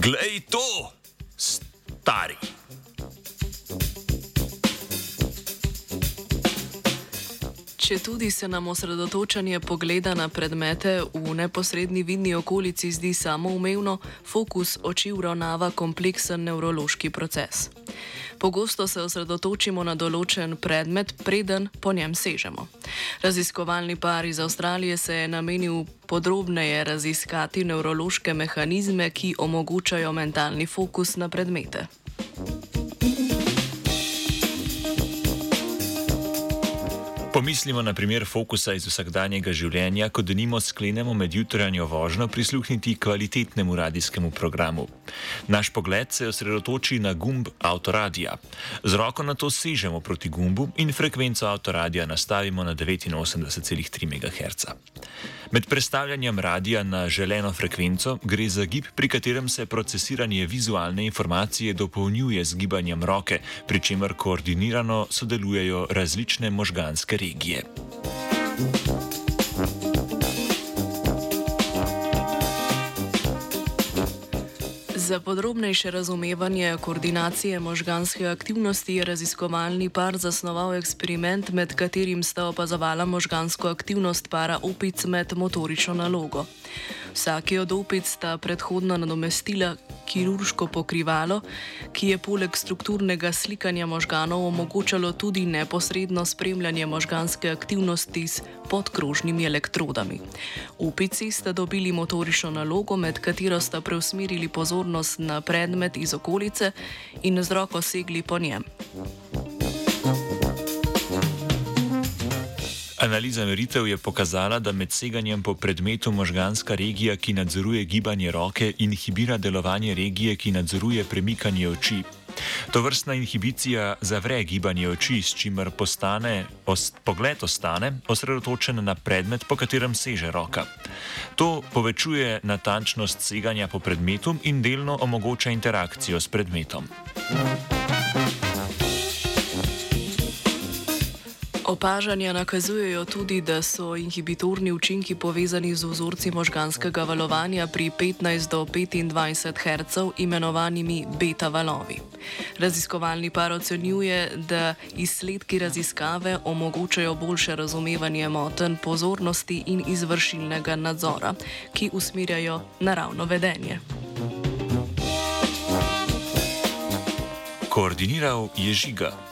Glej to, stari. Če tudi se nam osredotočanje pogleda na predmete v neposrednji vidni okolici zdi samoumevno, fokus oči uravnava kompleksen nevrološki proces. Pogosto se osredotočimo na določen predmet, preden po njem sežemo. Raziskovalni par iz Avstralije se je namenil podrobneje raziskati nevrološke mehanizme, ki omogočajo mentalni fokus na predmete. Pomislimo na primer fokusa iz vsakdanjega življenja, ko denimo sklenemo med jutranjo vožnjo prisluhniti kvalitetnemu radijskemu programu. Naš pogled se osredotoči na gumb avtoradija. Z roko na to sežemo proti gumbu in frekvenco avtoradija nastavimo na 89,3 MHz. Med predstavljanjem radija na želeno frekvenco gre za gib, pri katerem se procesiranje vizualne informacije dopolnjuje z gibanjem roke, pri čemer koordinirano sodelujejo različne možganske regije. Za podrobnejše razumevanje koordinacije možganske aktivnosti je raziskovalni par zasnoval eksperiment, med katerim sta opazovala možgansko aktivnost para opic med motorično nalogo. Vsaki od opic sta predhodno nadomestila kirurško pokrivalo, ki je poleg strukturnega slikanja možganov omogočalo tudi neposredno spremljanje možganske aktivnosti s podkrožnimi elektrodami. Opici sta dobili motorično nalogo, med katero sta preusmerili pozornost na predmet iz okolice in z roko segli po njem. Analiza meritev je pokazala, da med seganjem po predmetu možganska regija, ki nadzoruje gibanje roke, inhibira delovanje regije, ki nadzoruje premikanje oči. To vrstna inhibicija zavre gibanje oči, s čimer postane, ost, pogled ostane osredotočen na predmet, po katerem seže roka. To povečuje natančnost seganja po predmetu in delno omogoča interakcijo s predmetom. Opažanja nakazujejo tudi, da so inhibitorni učinki povezani z vzorci možganskega valovanja pri 15 do 25 Hz, imenovanimi beta valovi. Raziskovalni par ocenjuje, da izsledki raziskave omogočajo boljše razumevanje moten pozornosti in izvršilnega nadzora, ki usmerjajo naravno vedenje. Koordiniral je žiga.